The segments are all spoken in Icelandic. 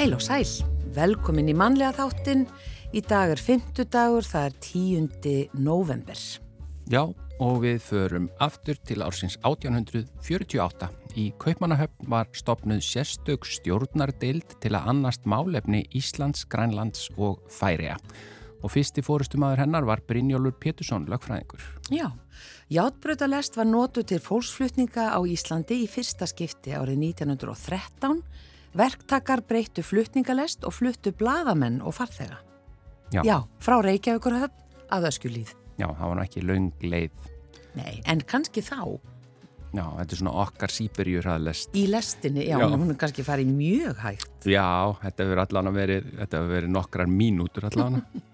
Heil og sæl, velkomin í mannlega þáttin. Í dag er fymtudagur, það er 10. november. Já, og við förum aftur til ársins 1848. Í Kaupmannahöfn var stopnuð sérstök stjórnardeild til að annast málefni Íslands, Grænlands og Færiða. Og fyrsti fórustumadur hennar var Brynjólfur Pétursson, lögfræðingur. Já, játbröðalest var nótu til fólksflutninga á Íslandi í fyrsta skipti árið 1913. Verktakar breyttu flutningalest og fluttu bladamenn og farþega. Já. Já, frá Reykjavíkurhöfn að Öskjulíð. Já, það var nú ekki laung leið. Nei, en kannski þá Já, þetta er svona okkar síperjur hraðlest. í lestinni, já, Já. hún er kannski farið mjög hægt. Já, þetta hefur allan að verið, þetta hefur verið nokkrar mínútur allan.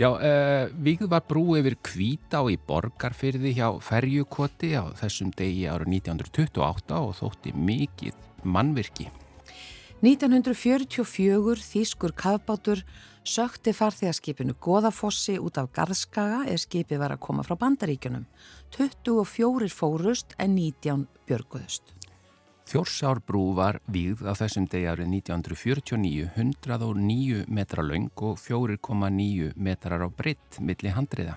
Já, uh, Víð var brú yfir Hvítá í Borgarfyrði hjá Ferjukoti á þessum degi árið 1928 og þótti mikið mannvirki. 1944 þýskur kafbátur sökti farþegarskipinu Goðafossi út af Garðskaga eða skipið var að koma frá bandaríkjunum. 24 fórust en 19 björguðust. Þjórsárbrú var vígð á þessum degi árið 1949, 109 metra laung og 4,9 metrar á breytt milli handriða.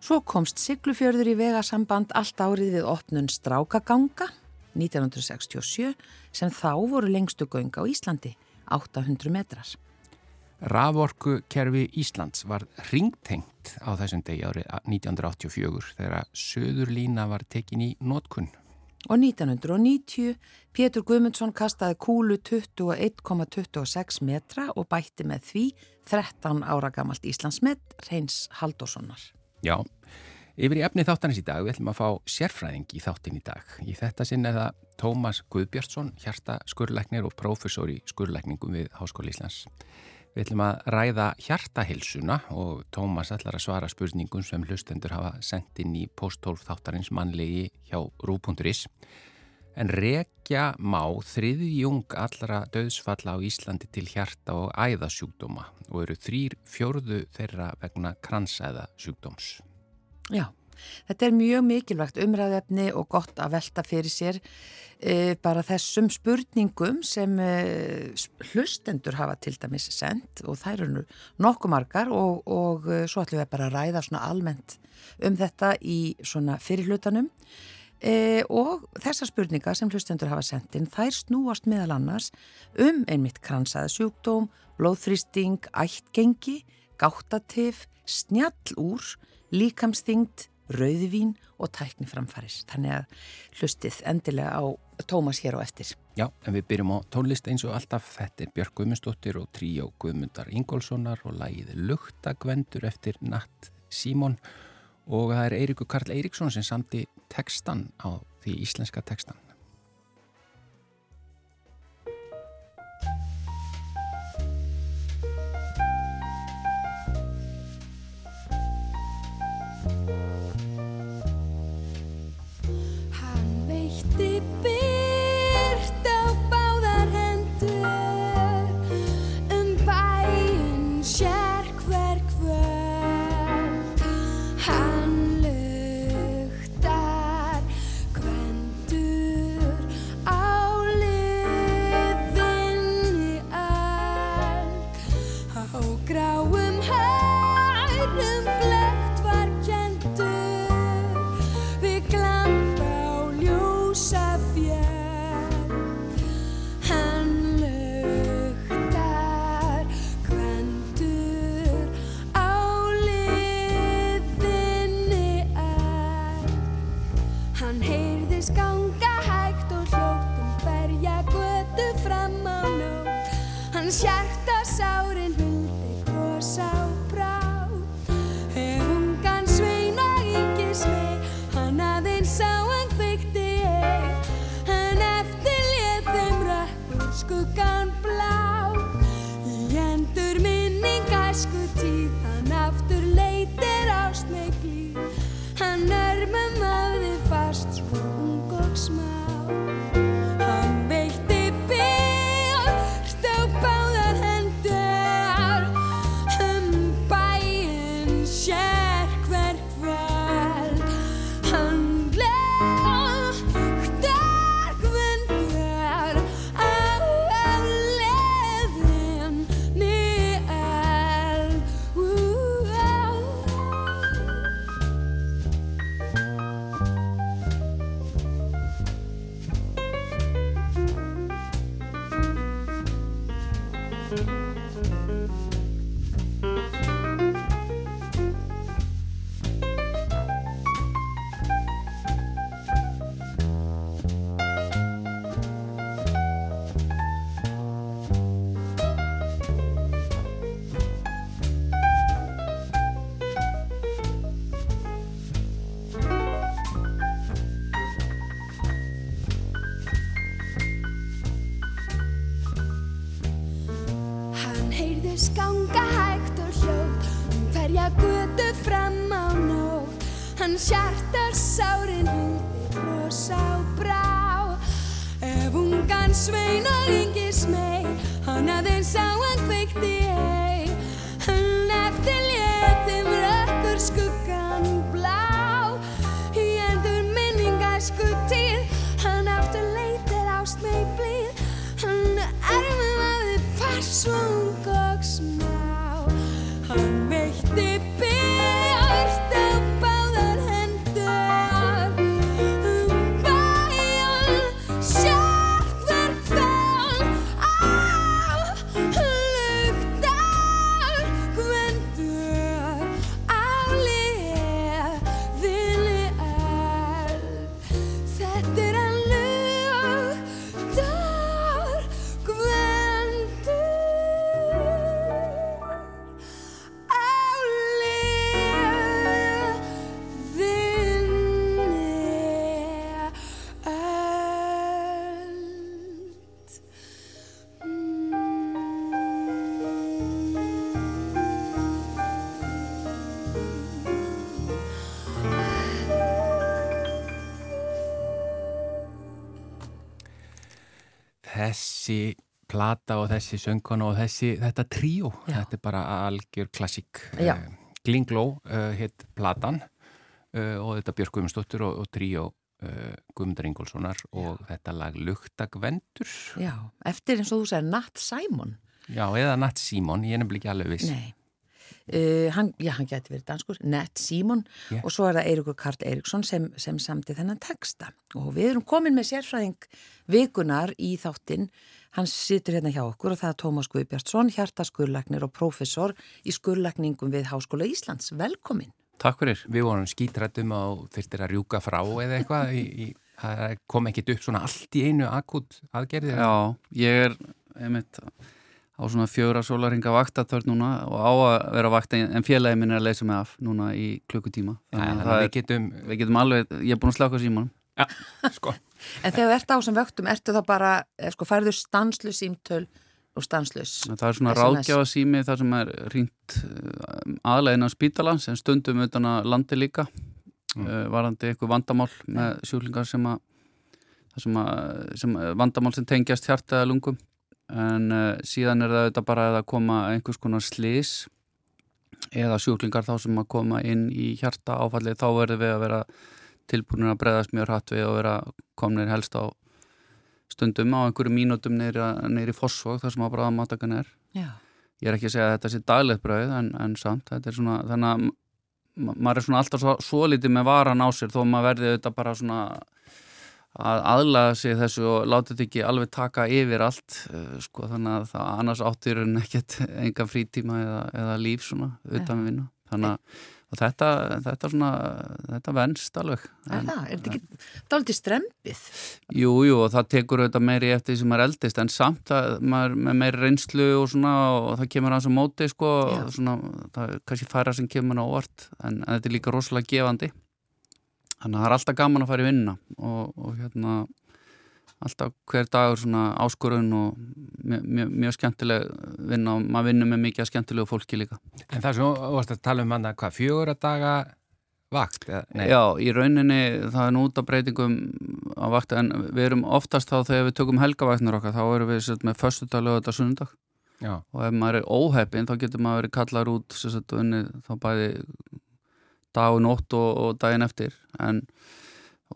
Svo komst Siglufjörður í vegasamband allt árið við opnun Strákaganga 1967 sem þá voru lengstu göng á Íslandi, 800 metrar. Raforku kerfi Íslands var ringtengt á þessum degi árið 1984 þegar söðurlína var tekin í nótkunn. Og 1990 Pétur Guðmundsson kastaði kúlu 21,26 metra og bætti með því 13 ára gamalt Íslandsmet Reyns Haldóssonar. Já, yfir í efni þáttanins í dag við ætlum að fá sérfræðing í þáttin í dag. Í þetta sinn er það Tómas Guðbjörnsson, hjarta skurlæknir og prófessor í skurlækningum við Háskóli Íslands. Við ætlum að ræða hjartahilsuna og Tómas ætlar að svara spurningum sem hlustendur hafa sendt inn í posttólf þáttarins mannlegi hjá Rú.is. En rekja má þriðjung allra döðsfalla á Íslandi til hjarta og æðasjúkdóma og eru þrýr fjórðu þeirra vegna kransæðasjúkdóms. Já, þetta er mjög mikilvægt umræðefni og gott að velta fyrir sér e, bara þessum spurningum sem e, hlustendur hafa til dæmis sendt og þær eru nokkuð margar og, og e, svo ætlum við bara að ræða svona almennt um þetta í svona fyrirlutanum e, og þessar spurningar sem hlustendur hafa sendt inn þær snúast meðal annars um einmitt kransaða sjúkdóm, blóðþrýsting, ættgengi, gáttatif, snjallúr, líkamsþyngd, rauðvín og tækniframfaris. Þannig að hlustið endilega á Tómas hér á eftir. Já, en við byrjum á tónlist eins og alltaf þetta er Björg Guðmundsdóttir og tríó Guðmundar Ingólfssonar og lægið Luktagvendur eftir Natt Símon og það er Eiríkur Karl Eiríksson sem samti tekstan á því íslenska tekstan. Maður farsvung plata og þessi söngkona og þessi, þetta tríó, Já. þetta er bara algjör klassík. Eh, Glingló uh, hitt platan uh, og þetta Björk Guðmundsdóttir og, og tríó uh, Guðmundar Ingólfssonar og þetta lag Luktagvendur. Já, eftir eins og þú segir Nat Simon. Já, eða Natt Símon, ég er nefnilega ekki alveg viss. Nei. Uh, hann, já, hann geti verið danskur, Nat Simon Já. og svo er það Eirikur Kart Eiriksson sem, sem samti þennan texta og við erum komin með sérfræðing vikunar í þáttinn hann situr hérna hjá okkur og það er Tómas Guðbjartsson hjartaskurlagnir og prófessor í skurlagningum við Háskóla Íslands velkomin. Takk fyrir. Við vorum skítrættum og þurftir að rjúka frá eða eitthvað, í, í, það kom ekkit upp svona allt í einu akut aðgerðir. Já, ég er einmitt á svona fjögra sólaringa vaktatörn núna og á að vera vakt en félagi minn er að leysa mig af núna í klukkutíma. Þannig að við getum, við getum alveg, ég er búin að slaka símanum. já, sko, En þegar þú ert á sem vöktum, ertu þá bara, eh, sko, færðu stanslu símtöl og stanslus? Það er svona SMS. ráðgjafa sími þar sem er ringt aðlegin á spítala sem stundum utan að landi líka Mm. uh, varandi einhver vandamál með sjúklingar sem að, sem að sem, vandamál sem tengjast hjarta eða lungum en uh, síðan er það auðvitað bara að koma einhvers konar slis eða sjúklingar þá sem að koma inn í hjarta áfallið þá verður við að vera tilbúinir að breyðast mjög hratt við og vera komnir helst á stundum á einhverju mínútum neyri fósfók þar sem að bráðamatakan er. Já. ég er ekki að segja að þetta sé daglegt brauð en, en samt, þetta er svona þannig að ma- maður er svona alltaf svo, svo litið með varan á sér þó maður verði auðvitað bara svona að aðlaga sig þessu og láta þetta ekki alveg taka yfir allt uh, sko, þannig að það annars áttir en ekkert enga frítíma eða, eða líf svona utan við vinna þannig að og þetta, þetta svona þetta venst alveg Er það? Er þetta ekki dálítið strempið? Jú, jú, og það tekur auðvitað meiri eftir því sem maður eldist, en samt að maður með meiri reynslu og svona og það kemur aðeins á móti, sko, Já. og svona, það er kannski færa sem kemur á óvart, en, en þetta er líka rosalega gefandi. Þannig að það er alltaf gaman að fara í vinna og, og hérna, alltaf hver dagur svona áskorun og mjög, mjög, mjög skemmtileg vinna og maður vinnur með mikið skemmtilegu fólki líka. en það svo, þú varst að tala um hann að hvað, fjögur að daga vakt? Eða, Já, í rauninni það er nú út af breytingum á vakt en við erum oftast þá þegar við tökum helgavaktnir okkar þá erum við sett, með föstudag, lögadag, sunnudag já, og ef maður er óheppin þá getur maður verið kallar út sett, unni, þá bæði dag og nótt og, og daginn eftir en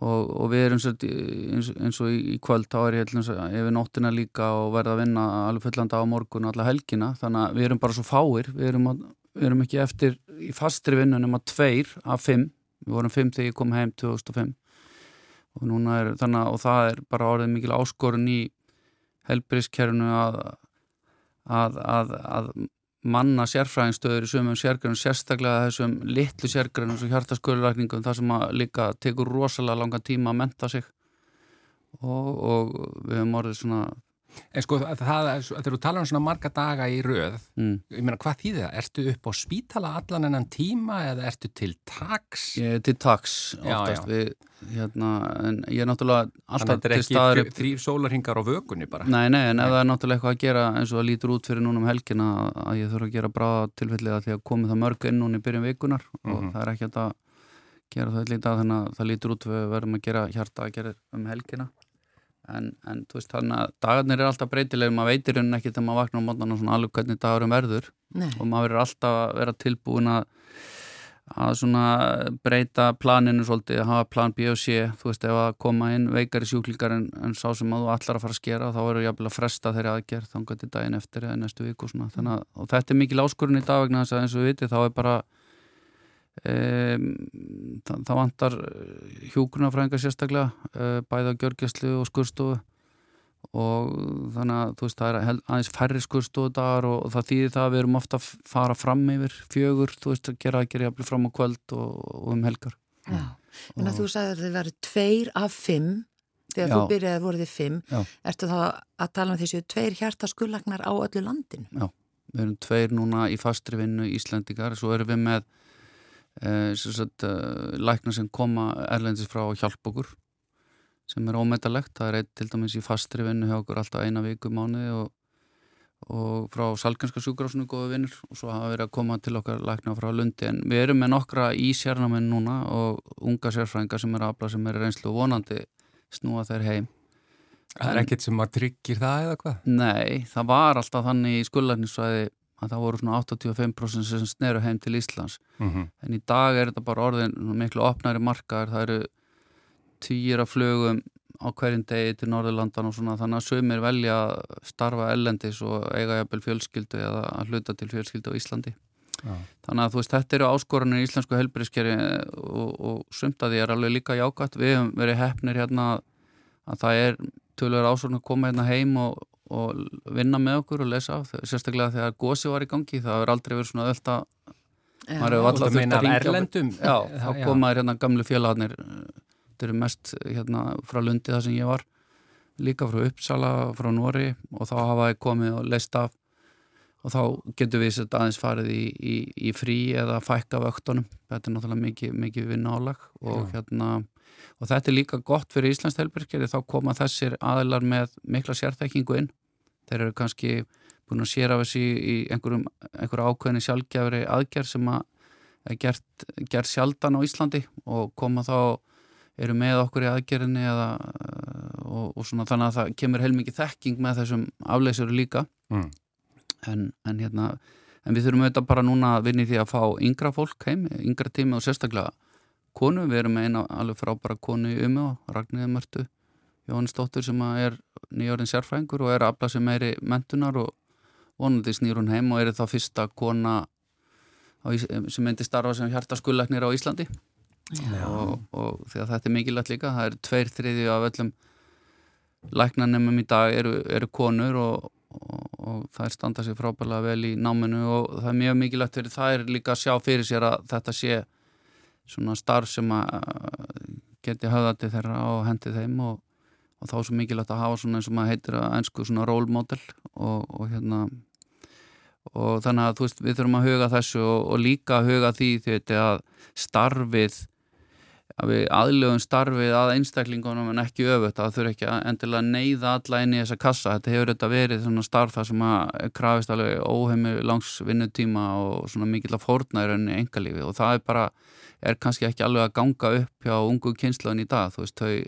og, og við erum sett, eins, eins og í, kvöld þá er ég dæmis yfir nóttina líka og verða að vinna alveg fullan dag á morgun og alla helgina. Þannig að við erum bara svo fáir. Við erum, að, við erum ekki eftir í fastri vinnu nema tveir af fimm. Við vorum fimm þegar ég kom heim 2005 og núna er þannig að og það er bara orðið mikil áskorun í helbriðskerfinu að, að, að, að manna sérfræðinstöður í sumum sérgrunum, sérstaklega þessum litlu sérgrunum sem hjartaskurðlækningum það sem líka tekur rosalega langan tíma að menta sig. Og, og við höfum orðið svona En sko það, þegar þú talar um svona marga daga í röð, mm. ég meina hvað þýðir það? Ertu upp á spítala allan ennan tíma eða ertu til taks? Ég er til taks oftast við, hérna, en ég er náttúrulega alltaf til staður Þannig að þetta er ekki þrýr sólarhingar á vögunni bara? Nei, nei, en nei. ef það er náttúrulega eitthvað að gera eins og það lítur út fyrir núna um helgina að ég þurfa að gera bráða tilfellega því að komi það mörg inn núna í byrjun vikunar mm -hmm. og mhm. það er ekki að gera það lítið þannig að það lítur út við verðum að gera hjarta að gera um helgina en, en þú veist þannig að dagarnir er alltaf breytilegir, maður veitir henni ekki þegar maður vaknar á mótana og svona alveg hvernig dagurum verður. Nei. og maður er alltaf að vera tilbúin að að svona breyta planinu svolítið, að hafa plan B og C. Þú veist ef að koma inn veikari sjúklingar en, en sá sem að þú allar að fara að skera þá eru jáfnvel að fresta þeirri aðgerð þá enga til daginn eftir eða næstu viku þannig að og þetta er mikil áskurinn í dag vegna þess að eins og við viti þá er bara Um, það, það vantar eh, hjúgrunafræðingar sérstaklega uh, bæða gjörgjastlu og skurstofu og þannig að veist, það er aðeins færri skurstofu dagar og, og það þýðir það að við erum ofta að fara fram yfir fjögur, þú veist að gera að gera jafnvel fram á kvöld og, og um helgar Já, en að þú sagði að þið verið tveir af fimm þegar Já. þú byrjaði voruð þið fimm Já. ertu þá að tala um þessu tveir hjartaskullagnar á öllu landinu? Já, við erum tveir núna í fastri vinnu Íslandikar, svo erum við með Eh, eh, lækna sem koma erlendis frá að hjálpa okkur sem er ómetalegt, það er eitt til dæmis í fastri vinnu hjá okkur alltaf eina viku mánuði og, og frá Salganska sjúkrásinu góða vinnur og svo hafa verið að koma til okkar lækna frá Lundi. En við erum með nokkra í sérnamenn núna og unga sérfrænga sem er afla sem er reynslu og vonandi snúa þeir heim. Það er ekkert sem að tryggir það eða hvað? Nei, það var alltaf þannig í skullarnisvæði að það voru svona 85% sem sneru heim til Íslands mm -hmm. en í dag er þetta bara orðin miklu opnæri markaðar, það eru týjir af flögum á hverjum degi til Norðurlandan og svona þannig að sömur velja að starfa ellendis og eiga jafnvel fjölskyldu eða að hluta til fjölskyldu á Íslandi Já. þannig að þú veist, þetta eru áskoranir í íslensku helbriðskeri og, og sumt að því er alveg líka jákvæmt, við hefum verið hefnir hérna að það er tölur ásvorn að koma hérna heim og, og vinna með okkur og lesa af sérstaklega þegar gósi var í gangi það hefur aldrei verið svona öll að maður hefur alltaf þurft að ringja já, þá komaður hérna gamlu félagarnir þetta eru mest hérna frá Lundi það sem ég var líka frá Uppsala, frá Nóri og þá hafa ég komið og leist af. Og þá getur við þetta aðeins farið í, í, í frí eða fækka vöktunum, þetta er náttúrulega mikið, mikið vinnálag og já. hérna og þetta er líka gott fyrir Íslands helbyrgeri þá koma þessir aðilar með mikla sérþekkingu inn þeir eru kannski búin að sér af þessi í einhverjum, ákveðinni sjálfgjafri aðgerð sem að er gert, gert sjaldan á Íslandi og koma þá eru með okkur í aðgerðinni eða, og, og svona þannig að það kemur heilmikið þekking með þessum afleysuru líka mm. en, en hérna en við þurfum auðvitað bara núna að vinni því að fá yngra fólk heim, yngra tími og sérstaklega konu, við erum eina alveg frábæra konu í umu og Ragnæði Mörtu Jóhannesdóttur sem er nýjórinn sérfræðingur og er að afla sem meiri mentunar og vonandi snýr hún heim og er það fyrsta kona sem myndi starfa sem hjartaskullegnir á Íslandi. Og, og því að þetta er mikilvægt líka það eru tveir þriði af öllum læknanemum í dag eru, eru konur og, og, og það er standað sér frábæðilega vel í náminu og það er mjög mikilvægt fyrir það er líka að sjá fyrir sér að þetta sé svona starf sem að geti höfðati þeirra og hendið þeim og, og þá er svo mikilvægt að hafa svona eins og maður heitir að einsku svona rólmódel og, og hérna og þannig að þú veist við þurfum að huga þessu og, og líka að huga því því að starfið að við aðlöfum starfið að einstaklingunum en ekki öfut að þurfa ekki að endilega neyða alla inn í þessa kassa. Þetta hefur þetta verið svona starf það sem að krafist alveg óheimur langs vinnutíma og svona mikill að fórna í rauninni engalífi og það er bara er kannski ekki alveg að ganga upp hjá ungu kynslan í dag veist, þau,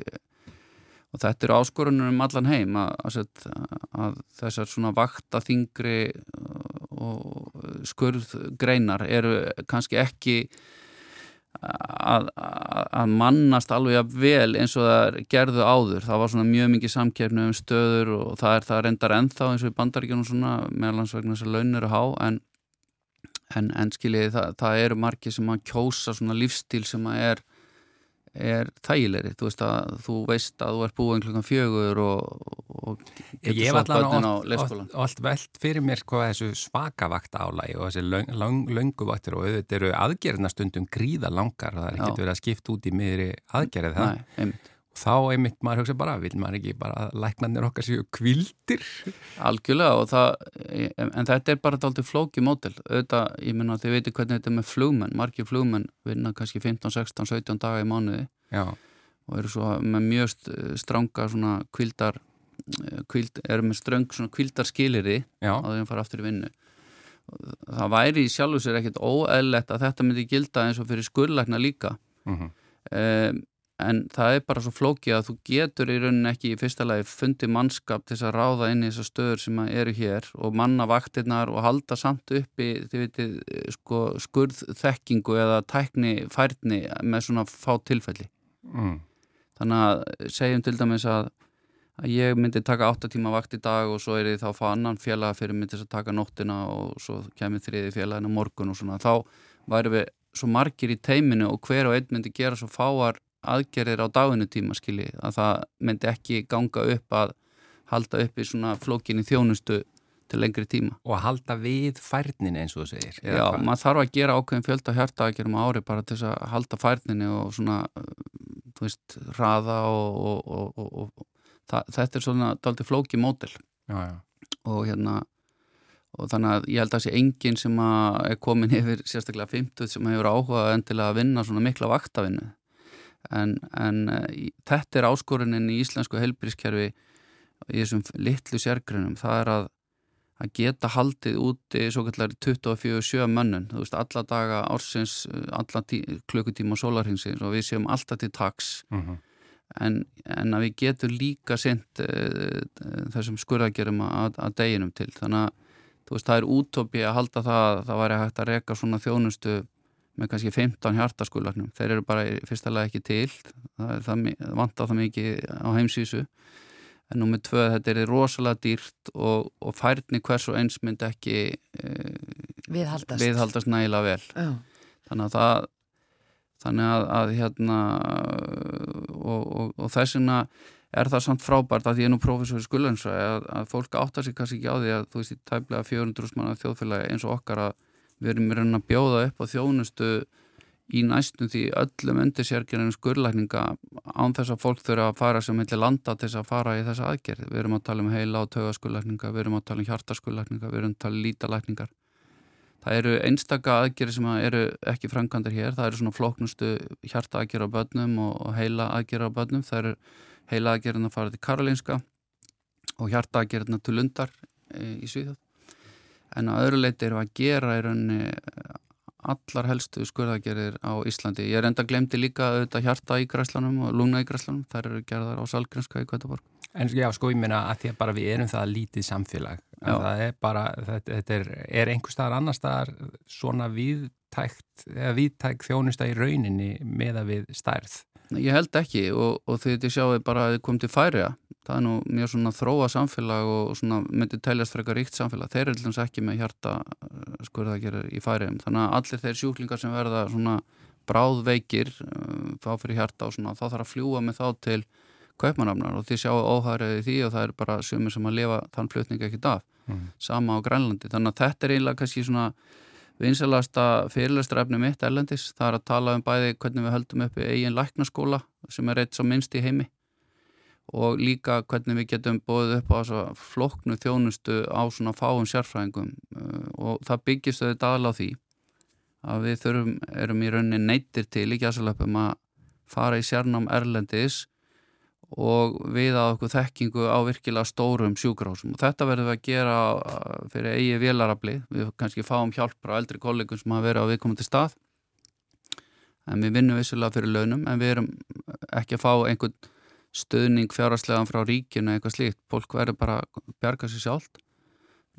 og þetta eru áskorunum um allan heim að, að, að þessar svona vakta þingri og skurðgreinar eru kannski ekki Að, að mannast alveg vel eins og það gerðu áður. Það var svona mjög mikið samkjörnu um stöður og það er það reyndar ennþá eins og í bandaríkjunum svona meðalansvegna þess að laun eru há en en, en skiljiði það, það eru margi sem að kjósa svona lífstíl sem að er, er þægilegri, þú veist að þú veist að þú er búin klukkan fjögur og, og getur svo bönnin á leikskólan. Og allt veld fyrir mér hvað þessu svakavakt álægi og þessi löng, löng, lönguvaktir og auðvitað eru aðgerðna stundum gríða langar, það er ekkert verið að skipta út í miðri aðgerði það. Nei, einmitt þá einmitt maður hugsa bara, vil maður ekki bara læknarnir okkar séu kvildir? Algjörlega og það, en þetta er bara aldrei flóki mótel, auðvitað, ég minna þið veitir hvernig þetta er með flugmenn, margir flugmenn vinna kannski 15, 16, 17 daga í mánuði Já. og eru svo með mjög stranga svona kvildar, kvild, eru með ströng svona kvildarskiliri á því að það fara aftur í vinnu. Það væri í sjálfu sér ekkit óæðilegt að þetta myndi gilda eins og fyrir skurlækna líka. Mm -hmm. um, en það er bara svo flókið að þú getur í rauninni ekki í fyrsta lagi fundi mannskap til að ráða inn í þessar stöður sem eru hér og manna vaktirnar og halda samt uppi veitir, sko, skurðþekkingu eða tækni færni með svona fá tilfelli mm. þannig að segjum til dæmis að, að ég myndi taka 8 tíma vakt í dag og svo er ég þá að fá annan félaga fyrir til að taka nóttina og svo kemur þriði félagin á morgun og svona þá væri við svo margir í teiminu og hver og einn myndi gera svo fáar aðgerðir á daginu tíma skilji að það myndi ekki ganga upp að halda upp í svona flókinni þjónustu til lengri tíma. Og að halda við færnin eins og þú segir. Já, hvað? maður þarf að gera ákveðin fjölda hjarta að gera um ári bara til að halda færninni og svona, þú veist, raða og, og, og, og það, þetta er svona daldi flóki mótil. Og hérna, og þannig að ég held að það sé enginn sem er komin yfir sérstaklega 50 sem hefur áhugað endilega að vinna svona mikla vaktavinnu en, en uh, þetta er áskorunin í íslensku helbrískerfi í þessum litlu sérgrunum það er að, að geta haldið úti svo kallar 24-7 mönnun, þú veist, alla daga ársins, alla klukkutíma og sólarhinsins og við séum alltaf til taks uh mhm. -huh. en, en að við getum líka sendt uh, þessum skurðagerum að, að deginum til þannig að veist, það er útópi að halda það að það væri hægt að reka svona þjónustu með kannski 15 hjartaskullagnum þeir eru bara í fyrsta lega ekki til það, það vanta það mikið á heimsísu en nú með tvö þetta er rosalega dýrt og, og færni hvers og eins mynd ekki e, viðhaldast. viðhaldast nægilega vel oh. þannig að það þannig að, að hérna og, og, og þess vegna er það samt frábært að ég er nú professor í skullansa að, að fólk áttar sig kannski ekki á því að þú veist í tæmlega 400 manna þjóðfélagi eins og okkar að við erum reyna að bjóða upp á þjónustu í næstum því öllum undirsérkjörnum skurlækninga án þess að fólk þurfa að fara sem heilir landa til þess að fara í þessa aðgerð. Við erum að tala um heila og taugaskurlækninga, við erum að tala um hjartaskurlækninga, við erum að tala um lítalækningar. Það eru einstaka aðgerði sem eru ekki frangandir hér, það eru svona flóknustu hjarta aðgerð á börnum og heila aðgerð á börnum. Það eru heila aðgerðin að fara til Karolinska og hjarta aðgerðina til Lundar eh, í Svíðjóð en að öðru leiti eru að gera í rauninni allar helstu skurðagerir á Íslandi. Ég er enda glemti líka auðvitað hjarta í græslanum og lungna í græslanum, þær eru gerðar á Salgrinska í Kvætaborg. En já, sko ég minna að því að bara við erum það lítið samfélag, það er bara, þetta, þetta er, er einhver staðar annar staðar svona viðtækt, eða viðtækt þjónusta í rauninni með að við stærð? Ég held ekki og, og því þetta sjáum við bara að þið kom til færiða það er nú mjög svona þróa samfélag og svona myndi teljast frekar ríkt samfélag. Þeir eru allins ekki með hjarta eh, skurðagerir í færiðum þannig að allir þeir sjúklingar sem verða svona bráðveikir eh, fá fyrir hjarta og svona þá þarf að fljúa með þá til kaupmanafnar og því sjáu óhæriði því og það er bara sumir sem að lifa þann flutninga ekkit af. Mm. sama á Grænlandi. Þannig að þetta er einlega kannski svona vinsalasta fyrirlestrafni mitt erlendis, það er að tala um bæði hvernig við höldum upp í eigin læknaskóla sem er eitt svo minnst í heimi og líka hvernig við getum bóðið upp á floknu þjónustu á svona fáum sérfræðingum uh, og það byggist auðvitað aðláð því að við þurfum, erum í rauninni neittir til í gæsalöpum að fara í sérnám erlendis og við að okkur þekkingu á virkilega stórum sjúkrásum og þetta verðum við að gera uh, fyrir eigi vélarabli, við kannski fáum hjálp frá eldri kollegum sem hafa verið á viðkomandi stað. En við vinnum vissulega fyrir launum en við erum ekki að fá einhvern stöðning fjárhastlegan frá ríkinu eitthvað slíkt, fólk verður bara að bjarga sér sjálft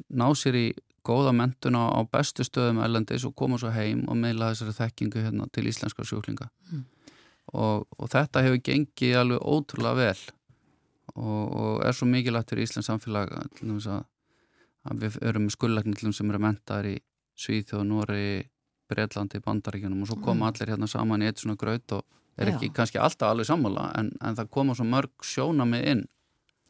ná sér í góða mentuna á bestu stöðum ellendis og koma svo heim og meila þessari þekkingu hérna til íslenska sjúklinga mm. og, og þetta hefur gengið alveg ótrúlega vel og, og er svo mikilvægt fyrir Íslands samfélag að, að við erum með skullækningum sem eru mentaðar í Svíþjóð, Nóri, Breitlandi, Bandaríkjunum og svo koma mm. allir hérna saman í eitt svona graut og er ekki Já. kannski alltaf alveg sammála en, en það koma svo mörg sjóna með inn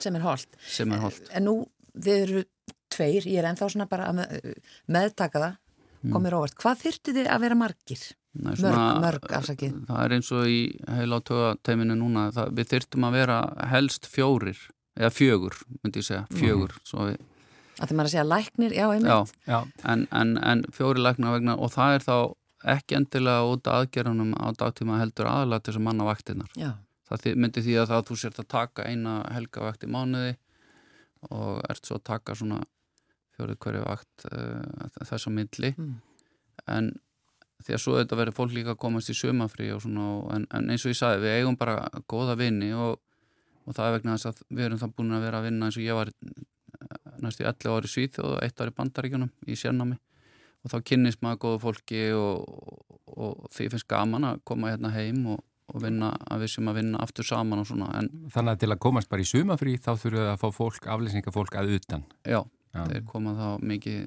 sem er holdt sem er holdt en nú þið eru tveir, ég er enþá svona bara að með, meðtaka það mm. komir óvart, hvað þyrtu þið að vera margir Nei, Mörg, mörg, afsakið. Það er eins og í heila tögateiminu núna, það, við þyrftum að vera helst fjórir, eða fjögur, myndi ég segja, fjögur. Mm. Við, að það maður að segja læknir, já, einmitt. Já, já. En, en, en fjóri læknar vegna, og það er þá ekki endilega út af aðgerðunum á dagtíma heldur aðalega til þess að manna vaktinnar. Já. Það myndi því að það að þú sért að taka eina helgavakt í mánuði og ert svo að taka svona fjórið hverju vakt uh, þess að milli. Mm. En því að svo þetta verður fólk líka að komast í sömafrí og svona, en, en eins og ég sagði, við eigum bara goða vinni og, og það er vegna þess að við erum það búin að vera að vinna eins og ég var eh, næstu 11 ári svíð og eitt ári bandaríkjunum í sérnámi og þá kynnist maður goða fólki og, og, og því finnst gaman að koma hérna heim og vinna að við sem að vinna aftur saman og svona en, Þannig að til að komast bara í sumafrí þá þurfum við að fá fólk, aflýsingafólk að utan Já, Já. þeir koma þá mikið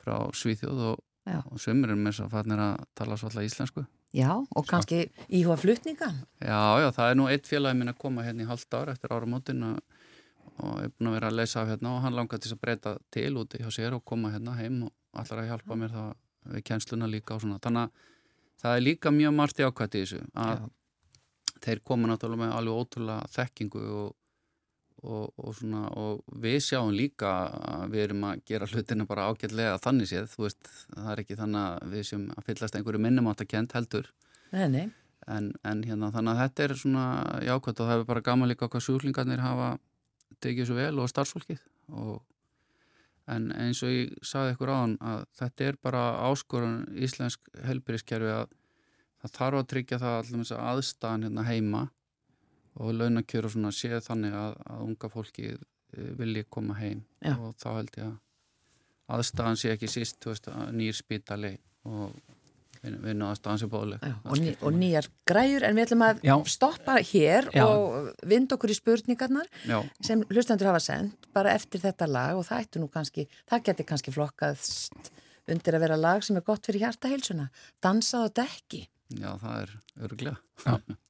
frá Svíþjóð og og sömur er með þess að fannir að tala svolítið íslensku. Já, og kannski íhuga flutninga. Já, já, það er nú eitt félagi minn að koma hérna í halvt ára eftir ára mótin og, og er búin að vera að leysa af hérna og hann langar til að breyta til úti hjá sér og koma hérna heim og allar að hjálpa mér það við kjensluna líka og svona. Þannig að það er líka mjög margt í ákvætti í þessu að já. þeir koma náttúrulega með alveg ótrúlega þekkingu og Og, og, svona, og við sjáum líka að við erum að gera hlutina bara ágætlega þannig séð, þú veist, það er ekki þannig að við sem að fyllast einhverju minnumáttakent heldur nei, nei. En, en hérna þannig að þetta er svona jákvæmt og það er bara gaman líka hvað sjúklingarnir hafa tekið svo vel og starfsfólkið og, en eins og ég saði ykkur á hann að þetta er bara áskorun íslensk helbyrðiskerfi að það þarf að tryggja það allum aðstæðan hérna heima og launakjör og svona séð þannig að, að unga fólki eh, vilji koma heim Já. og þá held ég að aðstæðan sé ekki síst veist, nýr spítali og vinnu aðstæðan sé bóðleg og, ný, og nýjar græur en við ætlum að Já. stoppa hér Já. og vind okkur í spurningarnar sem hlustandur hafa sendt bara eftir þetta lag og það ættu nú kannski það getur kannski flokkaðst undir að vera lag sem er gott fyrir hjartaheilsuna dansað og dekki. Já, það er öruglega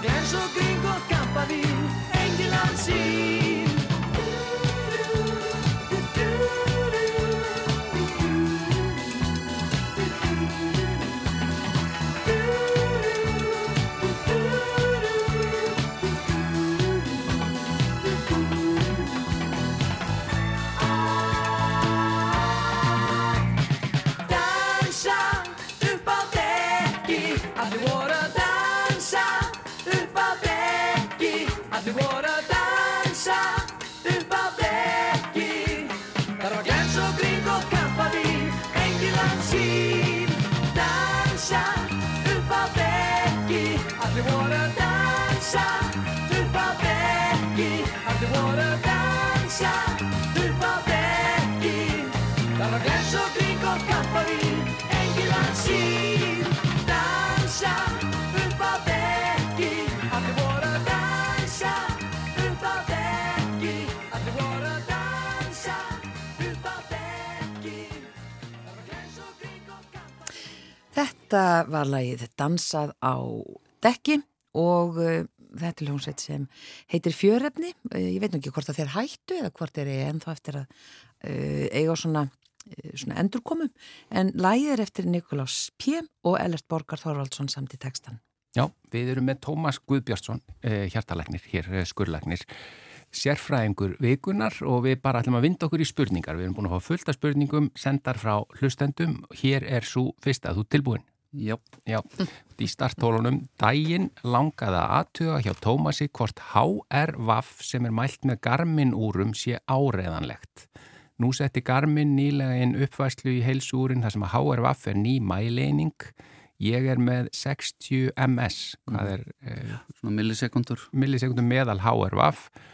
glens og gring og gampavín, enginn land sín. glensja upp á dekki. Það var glens og grík og kampavín Engið var sín Dansa upp á dekki. Allir voru að dansa upp á dekki. Allir voru að dansa upp á dekki. Það var glens og grík og kampavín Þetta var lagið Dansað á dekki og eh, þetta er hljómsveit sem heitir Fjörefni. Uh, ég veit nú ekki hvort það þeir hættu eða hvort þeir er ennþá eftir að uh, eiga svona, uh, svona endurkomum. En lagið er eftir Nikolás P. og Ellert Borgar Þorvaldsson samt í textan. Já, við erum með Tómas Guðbjörnsson, uh, hjartalagnir, hér skurlagnir sérfræðingur vikunar og við bara ætlum að vinda okkur í spurningar. Við erum búin að fá fullta spurningum, sendar frá hlustendum. Hér er svo fyrsta, þú tilbúin? Já. Já, í starttólunum daginn langaða aðtuga hjá Tómasi hvort HRVAF sem er mælt með Garmin úrum sé áreðanlegt. Nú setti Garmin nýlega inn uppvæslu í heilsúrin þar sem að HRVAF er ný mæleining. Ég er með 60 ms, hvað er... Eh, Svona millisekundur. Millisekundur meðal HRVAF uh,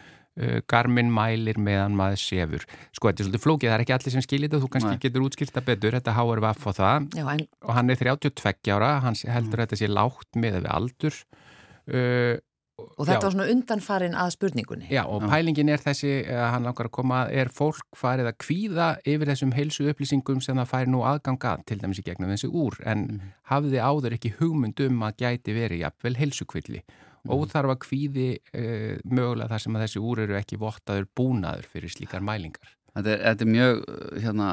Garmin mælir meðan maður sefur sko þetta er svolítið flókið, það er ekki allir sem skilir þetta þú kannski Nei. getur útskilta betur, þetta vaff á það Já, en... og hann er 32 ára hann heldur mm. þetta sé lágt með við aldur uh, og þetta já. var svona undanfarin að spurningunni Já og já. pælingin er þessi að hann langar að koma er fólk farið að kvíða yfir þessum heilsu upplýsingum sem það færi nú aðganga til dæmis í gegnum þessi úr en mm. hafði áður ekki hugmyndum að gæti verið jafnvel heilsukvilli. Óþarfa kvíði uh, mögulega þar sem að þessi úr eru ekki vottaður búnaður fyrir slíkar mælingar. Þetta er, þetta er mjög, hérna,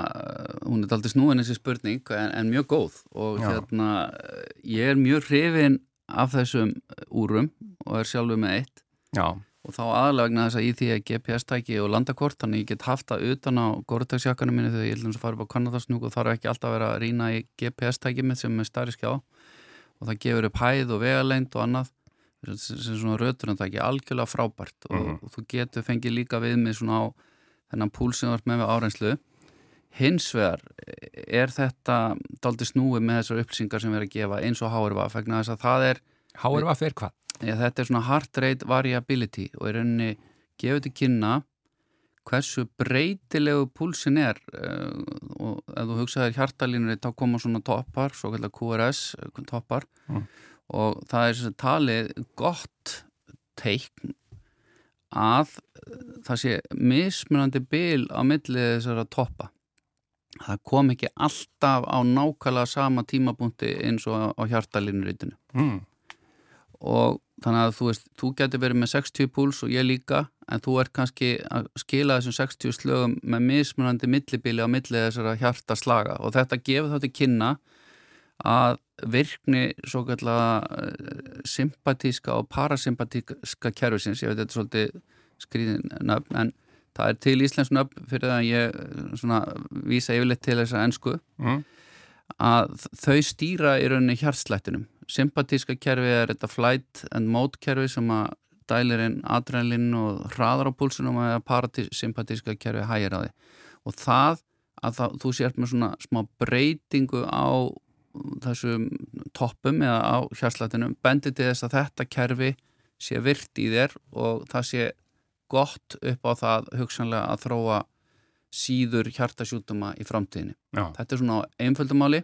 hún er aldrei snúin þessi spurning en, en mjög góð og Já. hérna ég er mjög hrifin af þessum úrum og er sjálfur með eitt Já. og þá aðlagna þess að í því að GPS-tæki og landakort, þannig ég get haft það utan á góruðtagsjakkanum minni þegar ég ætlum að fara upp á Kanadarsnúk og þarf ekki alltaf að vera að rína í GPS-tæki mitt sem er starri skjá og það gefur upp hæð og vegaleind og annað sem svona rauturandaki algjörlega frábært og, mm -hmm. og þú getur fengið líka við með svona á þennan púl sem ert með við árenslu hins vegar er þetta daldi snúið með þessar upplýsingar sem við erum að gefa eins og HRVF vegna þess að það er HRVF er hvað? Ja, þetta er svona heart rate variability og er rauninni gefið til kynna hversu breytilegu púlsin er uh, og ef þú hugsaður hjartalínur þá koma svona toppar, svo kallar QRS toppar mm og það er sem talið gott teikn að það sé mismunandi bil á millið þessara toppa. Það kom ekki alltaf á nákvæmlega sama tímabúndi eins og á hjartalinurítinu mm. og þannig að þú veist, þú getur verið með 60 púls og ég líka en þú ert kannski að skila þessum 60 slögum með mismunandi millibili á millið þessara hjartaslaga. Og þetta gefur þá til kynna að virkni svo kallega eh, sympatíska og parasympatíska kerfisins, ég veit þetta er svolítið skrýðin nöfn, en það er til íslensk nöfn fyrir það að ég eh, svona vísa yfirleitt til þessa ennsku mm. að þau stýra í rauninni hjartslættinum. Sympatíska kerfi er þetta flight and mode kerfi sem að dælir inn adrenalin og hraðar á púlsunum að parasympatíska kerfi hægir á því. Og það að það, þú sért með svona smá breytingu á þessum toppum eða á hjarslætinum bendir til þess að þetta kerfi sé virt í þér og það sé gott upp á það hugsanlega að þróa síður hjartasjútuma í framtíðinni. Já. Þetta er svona einföldumáli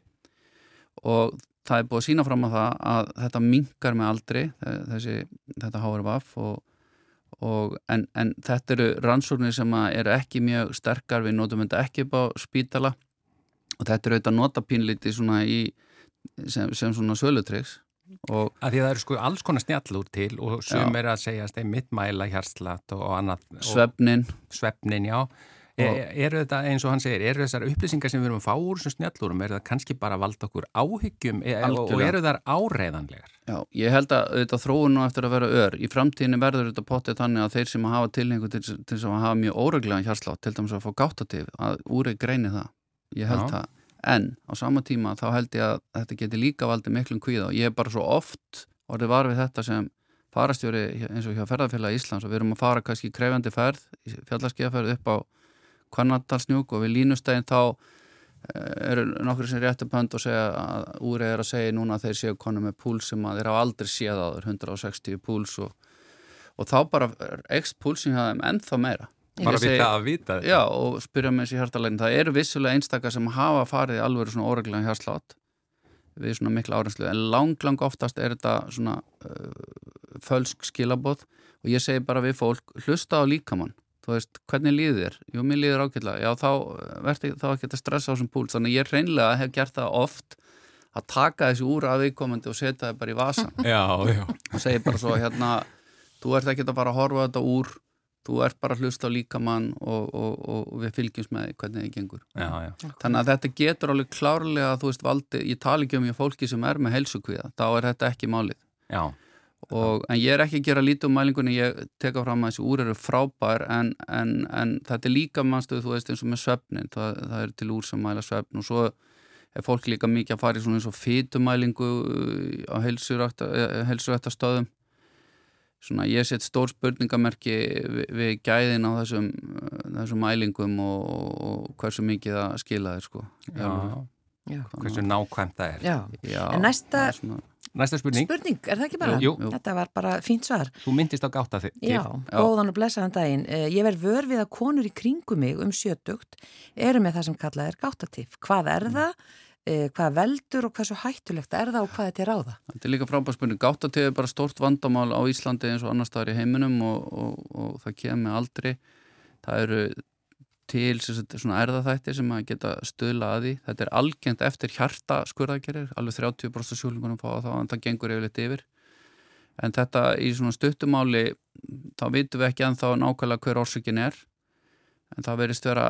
og það er búið að sína fram á það að þetta mingar með aldri þessi, þetta HRVF og, og en, en þetta eru rannsóknir sem eru ekki mjög sterkar við notum þetta ekki upp á spítala og þetta er auðvitað notapínliti svona í sem, sem svona sölutryggs. Og að því það eru sko alls konar snjallur til og sum er að segja að mittmæla hjarslat og annað svefnin svefnin, já. Er, eru þetta eins og hann segir, eru þessar upplýsingar sem við erum að fá úr sem snjallurum, er það kannski bara að valda okkur áhyggjum e og eru þar áreiðanlegar? Já, ég held að þetta þróun nú eftir að vera ör. Í framtíðinu verður þetta pottið þannig að þeir sem hafa tilhengu til, til að hafa mjög óreglega hjarslátt, til dæmis að fá gáttativ að úrið greini það, ég held það. En á sama tíma þá held ég að þetta geti líka valdið miklum kvíða og ég er bara svo oft orðið var við þetta sem farastjóri eins og hjá ferðarfélag Íslands og við erum að fara kannski krefjandi ferð fjallarskiðaferð upp á Kvarnadalsnjúk og við línustæðin þá eh, eru nokkur sem réttu pönd og segja að úrið er að segja núna að þeir séu konu með púls sem að þeir hafa aldrei séð á þeir 160 púls og, og þá bara ekst púlsin hjá þeim ennþá meira bara við það að vita þetta. Já og spyrja með þessi hjartalegin það eru vissulega einstakar sem hafa farið alveg svona óreglega hjarslátt við svona mikla árenslu en lang lang oftast er þetta svona uh, fölsk skilabóð og ég segi bara við fólk hlusta á líkamann. Þú veist hvernig líður þér? Jú mér líður ákveðlega já þá verður þá ekki að stressa á þessum púls. Þannig ég reynlega hef gert það oft að taka þessi úr að viðkomandi og setja það bara í vasan Já, já. Og segir bara svo hérna þú ert ekki að fara að horfa þetta úr þú ert bara að hlusta á líkamann og, og, og við fylgjumst með hvernig það gengur. Já, já. Þannig að þetta getur alveg klárlega þú veist valdi, ég tala ekki um ég fólki sem er með helsukvíða, þá er þetta ekki málið. Já, og, en ég er ekki að gera lítið um mælingunni, ég teka fram að þessi úr eru frábær en, en, en þetta er líka mannstuð, þú veist eins og með svefnin, það, það er til úr sem mæla svefn og svo er fólk líka mikið að fara í svona eins og fytumælingu á helsurættastöðum svona ég set stór spurningamerki við, við gæðin á þessum, þessum mælingum og, og hversu mikið það skila þér sko já, Já. hversu nákvæmt það er Já. Já, En næsta- svona, Næsta spurning, Spurning, er það ekki bara? Jú. Þetta var bara fínt svar. þú myndist á gáta þig Já, góðan og blessaðan daginn. Eh, Ég verð vör við að konur í kringum mig um sjötugt eru með það sem kallað er gáttatif. Hvað er það? Eh, Hvað veldur og hversu hættulegt er það og hvað er til ráða? Þetta er líka frábær spurning. Gáttatíð er bara stórt vandamál á Íslandi eins og annar staðar í heiminum og, og, og það kemur aldrei. Það eru til svona erðaþættir sem að geta stöðla að því. Þetta er algengt eftir hjarta skurðagerir, alveg 30% sjúlingunum fá það en það gengur yfirleitt yfir. En þetta í svona stuttumáli, þá vitum við ekki ennþá nákvæmlega hver orsökin er. En það verist vera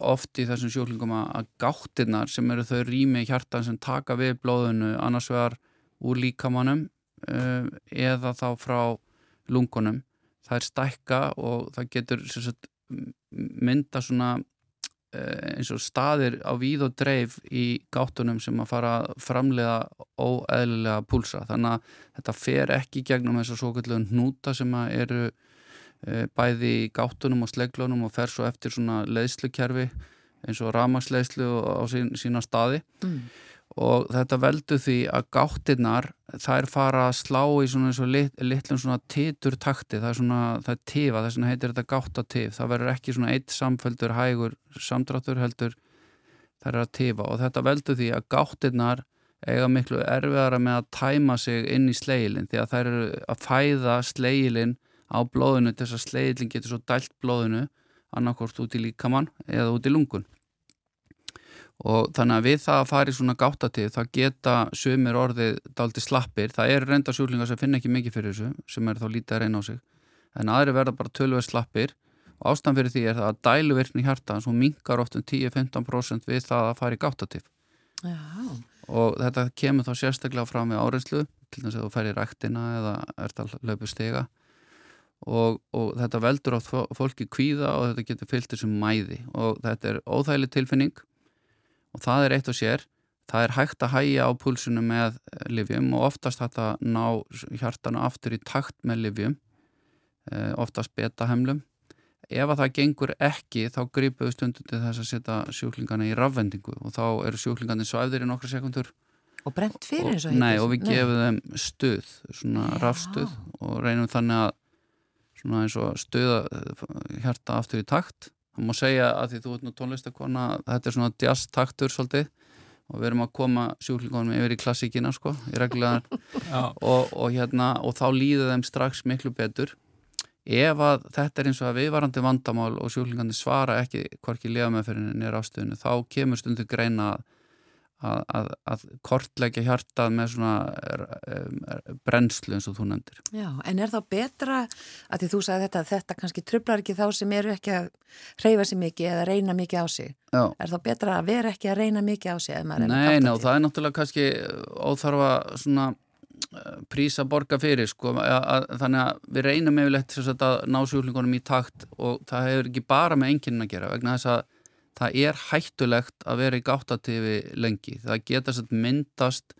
oft í þessum sjúklingum að gáttirnar sem eru þau rými hjartan sem taka við blóðinu annars vegar úr líkamannum uh, eða þá frá lungunum. Það er stækka og það getur sagt, mynda svona uh, eins og staðir á víð og dreif í gáttunum sem að fara að framlega óeðlilega púlsa. Þannig að þetta fer ekki gegnum þessar svo kallum hnúta sem eru uh, bæði í gáttunum og sleglunum og fer svo eftir svona leiðslukerfi eins og ramagsleiðslu á sín, sína staði. Mm. og þetta veldur því að gáttirnar þær fara að slá í svona eins og lit, litlum svona titur takti það er svona, það er tifa, þess vegna heitir þetta gáttatif, það verður ekki svona eitt samfældur hægur samdráttur heldur það er að tifa. Og þetta veldur því að gáttirnar eiga miklu erfiðara með að tæma sig inn í sleilin því að þær eru að fæða sleilin á blóðinu þess að sleilin getur svo dælt blóðinu annarkort út í líkamann eða út í lungun. Og þannig að við það að fara í svona gáttatíð það geta sumir orðið daldi slappir, það eru reynda sjúklingar sem finna ekki mikið fyrir þessu, sem er þá lítið að reyna á sig. En aðri verða bara tölver slappir. Og ástæðan fyrir því er það að dæluvirkni hjarta svo minkar oft um 10-15% við það að fara í gáttatíð og þetta kemur þá sérstaklega fram með áreinslu, til þess að þú færi ræktina eða ert að löpu stiga og, og þetta veldur átt fólki kvíða og þetta getur fyllt þessum mæði og þetta er óþægileg tilfinning og það er eitt og sér. Það er hægt að hæja á púlsunum með livjum og oftast að ná hjartanu aftur í takt með livjum oftast beta hemlum ef að það gengur ekki þá stundum til þess að setja sjúklingana í rafvendingu og þá eru sjúklingarnir svæfðir í nokkra sekundur og brent fyrir eins og og, nei, og við gefum þeim stuð svona rafstuð og reynum þannig að svona eins og stuða hjarta aftur í takt. Það má segja að því þú ert nú tónlistakona þetta er svona jazz taktur svolítið. Og við erum að koma sjúklingunum yfir í klassíkina sko, í reglulegar og, og hérna, og þá líður þeim strax miklu betur. Ef að þetta er eins og að viðvarandi vandamál og sjúklingandi svara ekki hvorki liðameðferðinu nýra ástöðinu, þá kemur stundu greina að, að, að, að kortleggja hjartað með svona um, brennslu eins og þú nefndir. Já, en er þá betra að því þú sagði þetta, þetta kannski trublar ekki þá sem eru ekki að reyfa sig mikið eða reyna mikið á sig. Já. Er þá betra að vera ekki að reyna mikið á sig Nei, ná, það er náttúrulega kannski óþarfa svona eh, prís að borga fyrir sko, að, að, þannig að við reynum sagt, að ná sjúklingunum í takt og það hefur ekki bara með enginn að gera vegna þess að það er hættulegt að vera í gáttatífi lengi. Það geta satt, myndast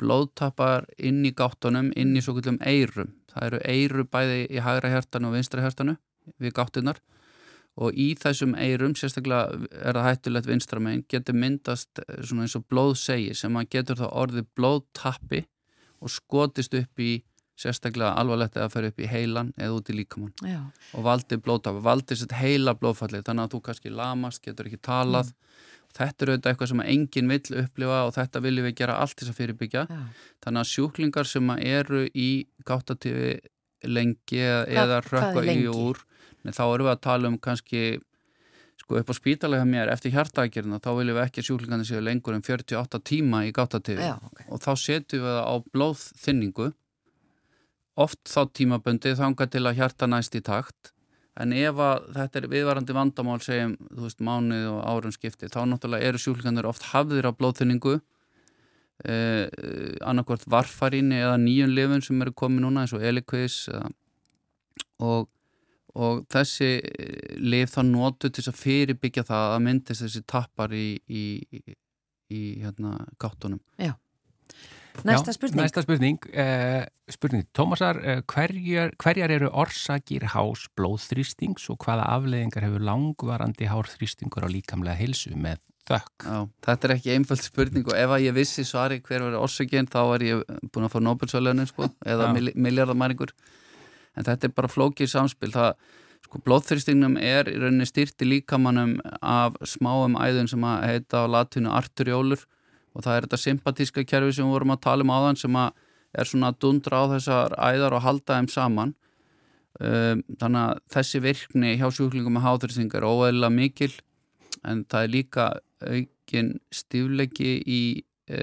blóðtappar inn í gáttunum inn í svo kvöldum eirum það eru eiru bæði í hægra hjartanu og vinstra hjartanu við gáttunar og í þessum eirum, sérstaklega er það hættulegt vinstramegin, getur myndast eh, svona eins og blóðsegi sem að getur þá orðið blóðtappi og skotist upp í sérstaklega alvarlegt eða fer upp í heilan eða út í líkamann. Já, og valdi blóðtappi, valdi sér heila blóðfallið þannig að þú kannski lamast, getur ekki talað. Þetta er auðvitað eitthvað sem enginn vill upplifa og þetta viljum við gera allt þess að fyrirbyggja. Já. þannig að sjúklingar sem að eru í gáttatífi lengi eða, rökkva í úr þá erum við að tala um kannski sko upp á spítalega mér eftir hjartaækjörna þá viljum við ekki að sjúklingandi séu lengur en 48 tíma í gáttatífi okay. og þá setjum við það á blóðþynningu oft þá tímaböndið þanga til að hjarta næst í takt en ef að þetta er viðvarandi vandamál segjum, þú veist, mánuð og árum skipti þá náttúrulega eru sjúklingandur oft hafðir á blóðþynningu eh, annarkvort varfaríni eða nýjum lifun sem eru komið núna eins og elikvis og og þessi eh, lif þá notu til að fyrirbyggja það að myndist þessi tappar í, í, í hérna, gáttunum. Já. Næsta Já, spurning. Næsta spurning. Eh, spurning. Tómasar, eh, hverjar, hverjar eru orsakir hás blóðþrýstings og hvaða afleðingar hefur langvarandi hárþrýstingur á líkamlega hilsu með þökk? Já, þetta er ekki einföld spurning og ef að ég vissi svari hver var orsakinn þá er ég búin að fá Nobel-sölönin sko, eða miljardamæringur en þetta er bara flókið samspil það, sko, blóðþyrstingnum er í rauninni styrti líkamannum af smáum æðun sem að heita á latinu arteriólur og það er þetta sympatíska kerfi sem við vorum að tala um áðan sem er svona að dundra á þessar æðar og halda þeim saman. Um, þannig að þessi virkni hjá sjúklingum með háþyrsting er óæðilega mikil en það er líka aukin stíflegi í, e,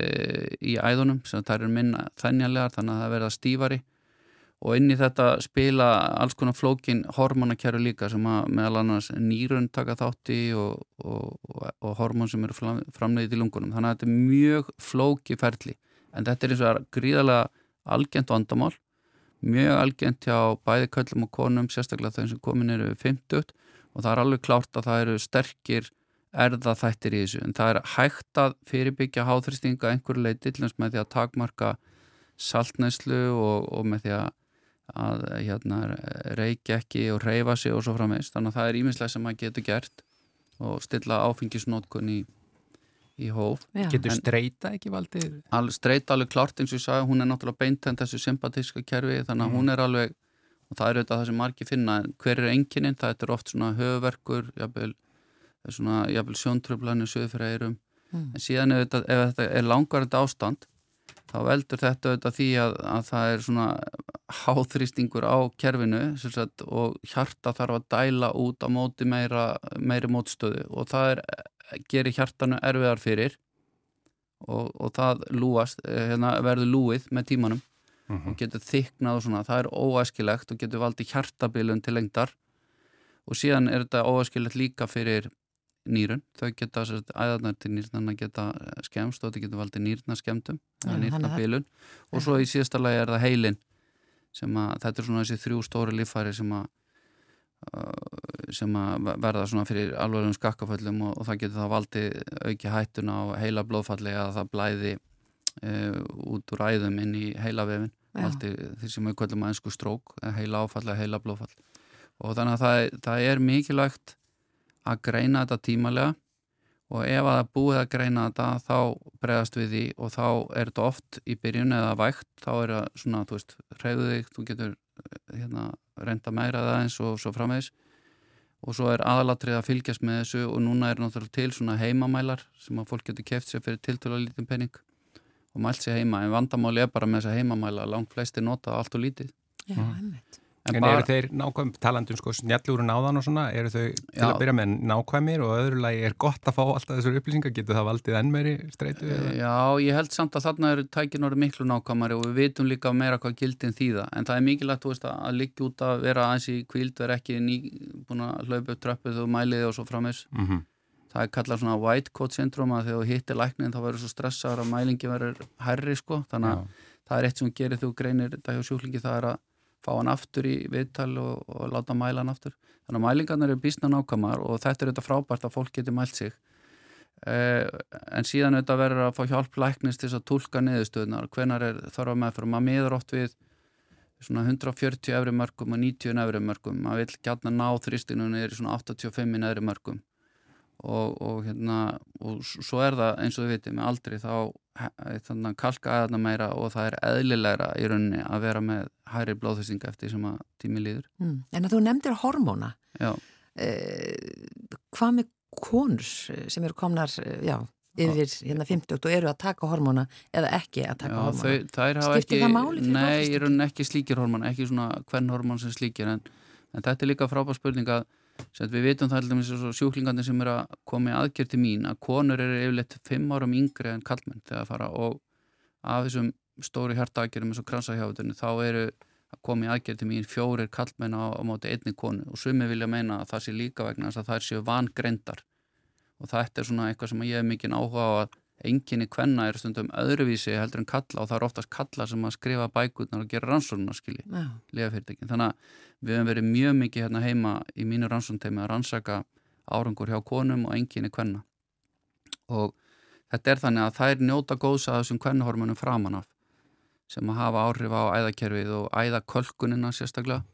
í æðunum sem það er minna þennjarlegar þannig að það verða stífari og inn í þetta spila alls konar flókin hormonakjæru líka sem að meðal annars nýrun taka þátti og, og, og hormon sem eru framleiðið í lungunum. Þannig að þetta er mjög flóki ferli. En þetta er eins og gríðarlega algjent vandamál. Mjög algjent hjá bæði köllum og konum sérstaklega þau sem komin eru 50 og það er alveg klárt að það eru sterkir erða þættir í þessu. En það er hægt að fyrirbyggja háþristinga einhverju leiti til þess með því að takmarka saltnæslu og, og með því að að hérna, reykja ekki og reyfa sig og svo framveist þannig að það er íminslega sem maður getur gert og stilla áfengisnótkun í, í hóf Já. Getur streyta ekki valdið? All, streyta alveg klart eins og ég sagði, hún er náttúrulega beintend þessu sympatíska kerfi þannig að mm. hún er alveg og það er auðvitað það sem margir finna hver er engininn, það er oft svona höfverkur jafnvel, svona, jafnvel fyrir eirum mm. en síðan ef þetta, ef þetta er langvarðið ástand þá veldur þetta auðvitað því að, að það er svona háþrýstingur á kerfinu sagt, og hjarta þarf að dæla út á móti meira, meiri mótstöðu. Og það er, gerir hjartanu erfiðar fyrir og, og það lúast, eh, hérna, verður lúið með tímanum uh -huh. og getur þyknað og svona, það er óæskilegt og getur valdið hjartabilun til lengdar. Og síðan er þetta óæskilegt líka fyrir nýrun, þau geta æðarnar til nýrnarna geta eh, skemst og þetta getur valdið nýrnaskemdum ja, nýrnabilun. Og svo í síðasta lagi er það heilin sem að þetta er svona þessi þrjú stóri lífæri sem að uh, sem að verða svona fyrir alvegum skakkaföllum og, og það getur þá valdið auki hættuna á heila blóðfalli að það blæði uh, út úr æðum inn í heila vefin því sem við kvöldum að einsku strók heila áfall eða heila blóðfall. Og þannig að það, það er mikilvægt að greina þetta tímalega og ef að það búið að greina þetta þá bregðast við því og þá er þetta oft í byrjun eða vægt þá er það svona, þú veist, reyðu þig þú getur hérna, reynda meira það eins og svo framvegs og svo er aðalatrið að fylgjast með þessu og núna er náttúrulega til svona heimamælar sem að fólk getur keft sér fyrir tiltölu að lítið penning og mælt sér heima. En vandamáli er bara með þessa heimamæla langt flesti nota allt og lítið. Já, einmitt En, en eru þeir nákvæm, talandum sko snjallúru náðan og svona, eru þau til já, að byrja með nákvæmir og öðru lagi er gott að fá alltaf þessar upplýsingar, getur það valdið enn meiri streytu? Já, ég held samt að þarna eru tækin orðið miklu nákvæmari og við vitum líka meira hvað gildin þýða, en það er mikilvægt veist, að liggja út að vera aðeins í kvíld, vera ekki ný, búin að hlaupa upp tröppið og mæliði og svo framis. Mm -hmm. Það er kallað svona white coat syndrom að þegar þú hittir læknin þá verður svo stressaður að mælingi verður herri sko, þannig að það er eitt sem gerir þú greinir þetta hjá sjúklingi það er að fá hann aftur í viðtal og, og láta mæla hann aftur. Þannig að mælingarnar eru bísna nákvæmar og þetta er auðvitað frábært að fólk geti mælt sig. Eh, en síðan auðvitað verður að fá hjálp læknist til þess að tólka niðurstöðunar. Hvenar er þarf að meðfram? Maður miður oft við svona 140 efri mörgum og 90 efri mörgum. Maður vil gætna ná þrýstinunni er í svona 85 efri mörgum og, og hérna og svo er það eins og við veitum með aldrei þá þannig að kalka aðeina meira og það er eðlilegra í rauninni að vera með hæri blóðhystinga eftir sem að tími líður. Mm. En að þú nefndir hormóna eh, hvað með konur sem eru komnar eh, já, yfir hérna 50 og eru að taka hormóna eða ekki að taka já, hormóna? þau, skiptir það máli Nei, í rauninni ekki slíkir hormóna ekki svona hvern hormón sem slíkir en, en þetta er líka frábár spurning að Sett við vitum það alltaf eins og sjúklingandi sem er að koma í aðgjör til mín að konur eru yfirleitt fimm árum yngri en kallmenn þegar að fara og af þessum stóri hjartaðgjörum eins og kransahjáðunni þá eru að koma í aðgjör til mín fjórir kallmenn á, á móti einni konu. Og sumi vilja meina að það sé líka vegna þess að það séu vangreindar og þetta er svona eitthvað sem ég hef mikið áhuga á að enginni kvenna er stundum öðruvísi heldur en kalla og það er oftast kalla sem að skrifa bækurnar og gera rannsóknar skilji, lefafyrirtekin. Þannig að við hefum verið mjög mikið hérna heima í mínu rannsóknteimi að rannsaka árangur hjá konum og enginni kvenna. Og þetta er þannig að þær njóta góðs að þessum kvennahormonum framan af sem að hafa áhrif á æðakerfið og æðakölkunina sérstaklega.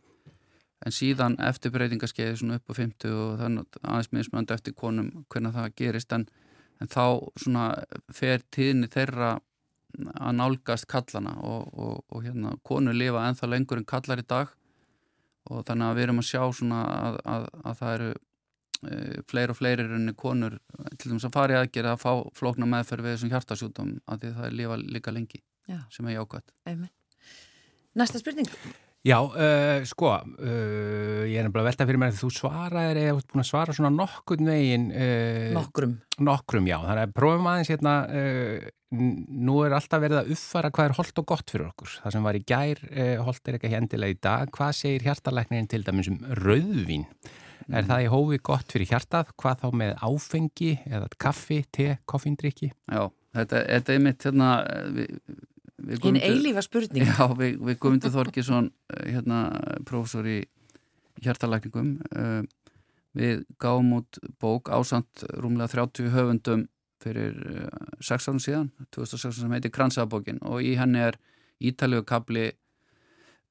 En síðan eftir breytingaskeiði svona upp á 50 og þannig aðeins mismöndu eftir konum hvernig það gerist en en þá svona fer tíðinni þeirra að nálgast kallana og, og, og hérna konur lifa enþá lengur en kallar í dag. Og þannig að við erum að sjá svona að, að, að það eru e, fleiri og fleiri rauninni konur til dæmis að fara í aðgerð að fá flókna meðferð við þessum hjartasjútum að því það er lifa líka lengi Já. sem er jákvæmt Næsta spurning Já, uh, sko, uh, ég er bara að velta fyrir mér að þú svaraðir eða þú ert búin að svara svona nokkurn veginn. Uh, nokkrum. Nokkrum, já. Þannig að prófum aðeins hérna, nú er alltaf verið að uppfara hvað er holdt og gott fyrir okkur. Það sem var í gær, holdt er ekki hendilega í dag. Hvað segir hjartalæknirinn til dæmis um rauðvín? Mm. Er það í hófi gott fyrir hjartað? Hvað þá með áfengi eða kaffi, te, koffindriki? Já, þetta, þetta er mitt hérna... Við, Hinn eilífa spurning. Já, við, við Guðmundur Þorkisson eh, hérna, professor í hjartalækningum uh, við gáum út bók ásand rúmlega 30 höfundum fyrir uh, eh, 6 árum síðan 2016 sem heitir Kransaðabókin og í henni er ítalegu kabli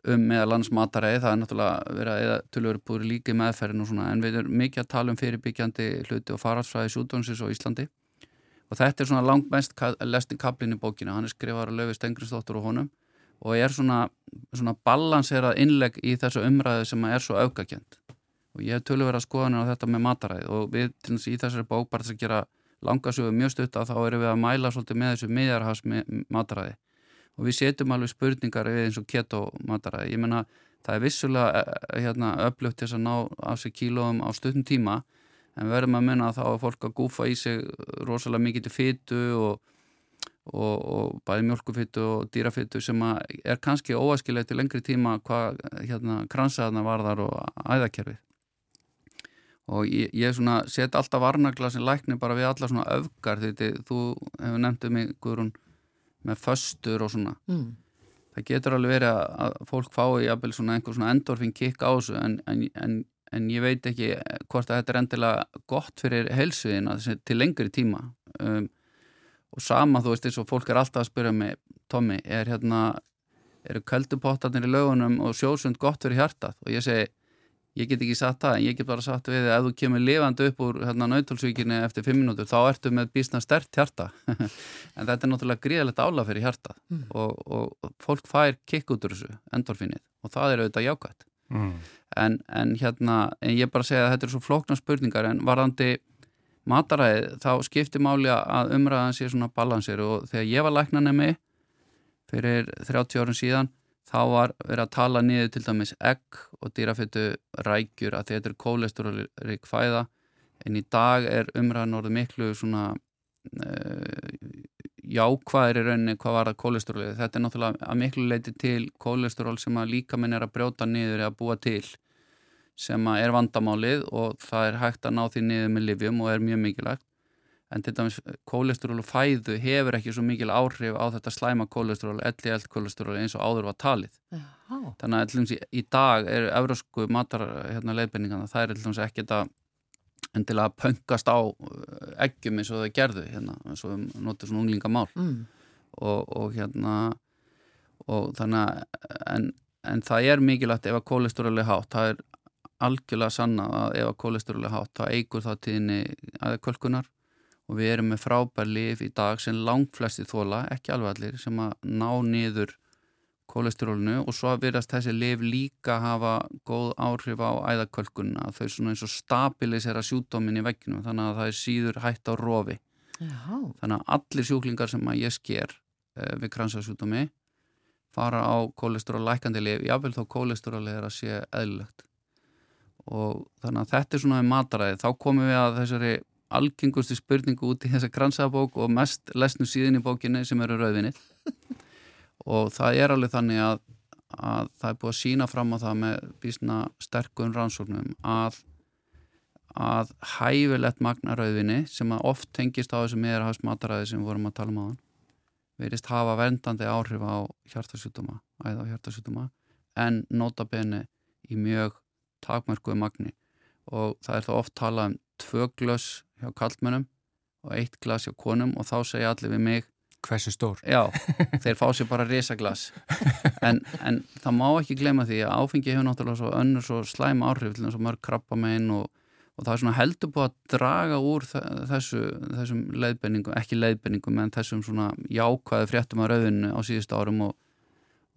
um meðal lands mataræði. Það er náttúrulega verið að eða tölur búið líki meðferðin og svona en við erum mikið að tala um fyrirbyggjandi hluti og faraldsfræði súdónsins á Íslandi og þetta er svona langt mest lestin kaplinn í bókina, hann er skrifar að löfi Stengriðsdóttur og honum. Og er svona, svona balanserað innleg í þessu umræðu sem er svo aukakjönd og ég hef tölur verið að skoða á þetta með mataræði. Og við til þess að í þessari bók bara þess að gera langasögu mjög stutt að þá erum við að mæla svolítið með þessu miðjarhás mataræði. Og við setjum alveg spurningar við eins og keto mataræði, ég menna það er vissulega eh, eh, hérna, öflugt til að ná af sig kílóum á stundum tíma en verðum að menna að þá er fólk að gúfa í sig rosalega mikið til fyttu og, og, og bæði mjölkufyttu og dýrafyttu sem er kannski óæskilegt til lengri tíma hvað hérna, kransaðna varðar og æðakerfið og ég, ég set alltaf varnagla sem lækni bara við alla svona öfgar því þú hefur nefndið mig Guðrún með föstur og svona mm. það getur alveg verið að fólk fái einhver svona endorfin kikk á þessu en, en, en en ég veit ekki hvort að þetta er endilega gott fyrir helsuðina til lengri tíma. Um, og sama þú veist eins og fólk er alltaf að spyrja mig Tommy, er hérna eru köldupottarnir í lögunum og sjósund gott fyrir hjartað? Og ég segi ég get ekki sagt það, en ég get bara sagt við að ef þú kemur lifandi upp úr hérna nautalsvíkinni eftir fimm minútur, þá ertu með bísna stert hjarta. En þetta er náttúrulega gríðilegt ála fyrir hjartað. Mm. og, og fólk fær kikk út úr þessu endorfinnið og það er auðvitað jákvæmt mm. En, en hérna en ég bara segja að þetta er svo flókna spurningar en varðandi mataræði þá skiptir máli að umræðan sé svona balansir og þegar ég var læknanemi fyrir 30 árun síðan þá var verið að tala niður til dæmis egg og dýrafittu rækjur að þetta er kólesterólik fæða en í dag er umræðan orðið miklu svona uh, jákvæðir í rauninni hvað var það kólesteróli. Þetta er náttúrulega að miklu leiti til kólesteról sem að líka minn er að brjóta niður eða búa til sem er vandamálið og það er hægt að ná því niður með livjum og er mjög mikilvægt en til dæmis kólesteról og fæðu hefur ekki svo mikil áhrif á þetta slæma kólesteról, LDL kólesteról eins og áður var talið Aha. þannig að í, í dag er eurósku matar hérna, það er ekki þetta en til að pöngast á eggjum eins og það gerðu hérna, eins og við notum svona unglingamál mm. og, og hérna og þannig að en, en það er mikilvægt ef að kólesteróli er hátt, það er algjörlega sanna að ef að kólesteróli er hátt þá eigur það tíðinni aðeins og við erum með frábær lif í dag sem langt flesti þóla, ekki alveg allir sem að ná niður kolesterólinu. Og svo verðast þessi liv líka hafa góð áhrif á æðakölkunna þau svona eins og stabilisera sjúkdómin í vegginu þannig að það er síður hætt á rofi. Já. þannig að allir sjúklingar sem að ég sker eh, við kransasjúkdómi fara á kolesteról lækandi liv, jáfnveil þó kolesteróli er að sé eðlilegt og þannig að þetta er svona mataræði. Þá komum við að þessari algengustu spurningu út í þessa kransabók og mest lesnu síðan í bókinni sem eru rauðvinni og það er alveg þannig að, að það er búið að sína fram á það með bísna sterkum rannsóknum að að hæfilegt magna rauðvinni sem oft tengist á þessu meðarhafs mataræði sem við vorum að tala um á hann verist hafa vendandi áhrif á hjartasjútuma, æða á hjartasjútuma en nota beni í mjög takmörkuðu magni og það er þá oft talað um tvö glöss hjá kallmennum og eitt glas hjá konum og þá segja allir við mig Hversu stór? Já, þeir fá sér bara risaglas en, en það má ekki glema því að áfengi hefur náttúrulega svo önnur svo slæm áhrif til þess að mörg krabba megin og og það er svona heldur búið að draga úr þessu, þessum leiðbenningum, ekki leiðbenningum en þessum svona jákvæði fréttum að rauðinu á síðust árum og,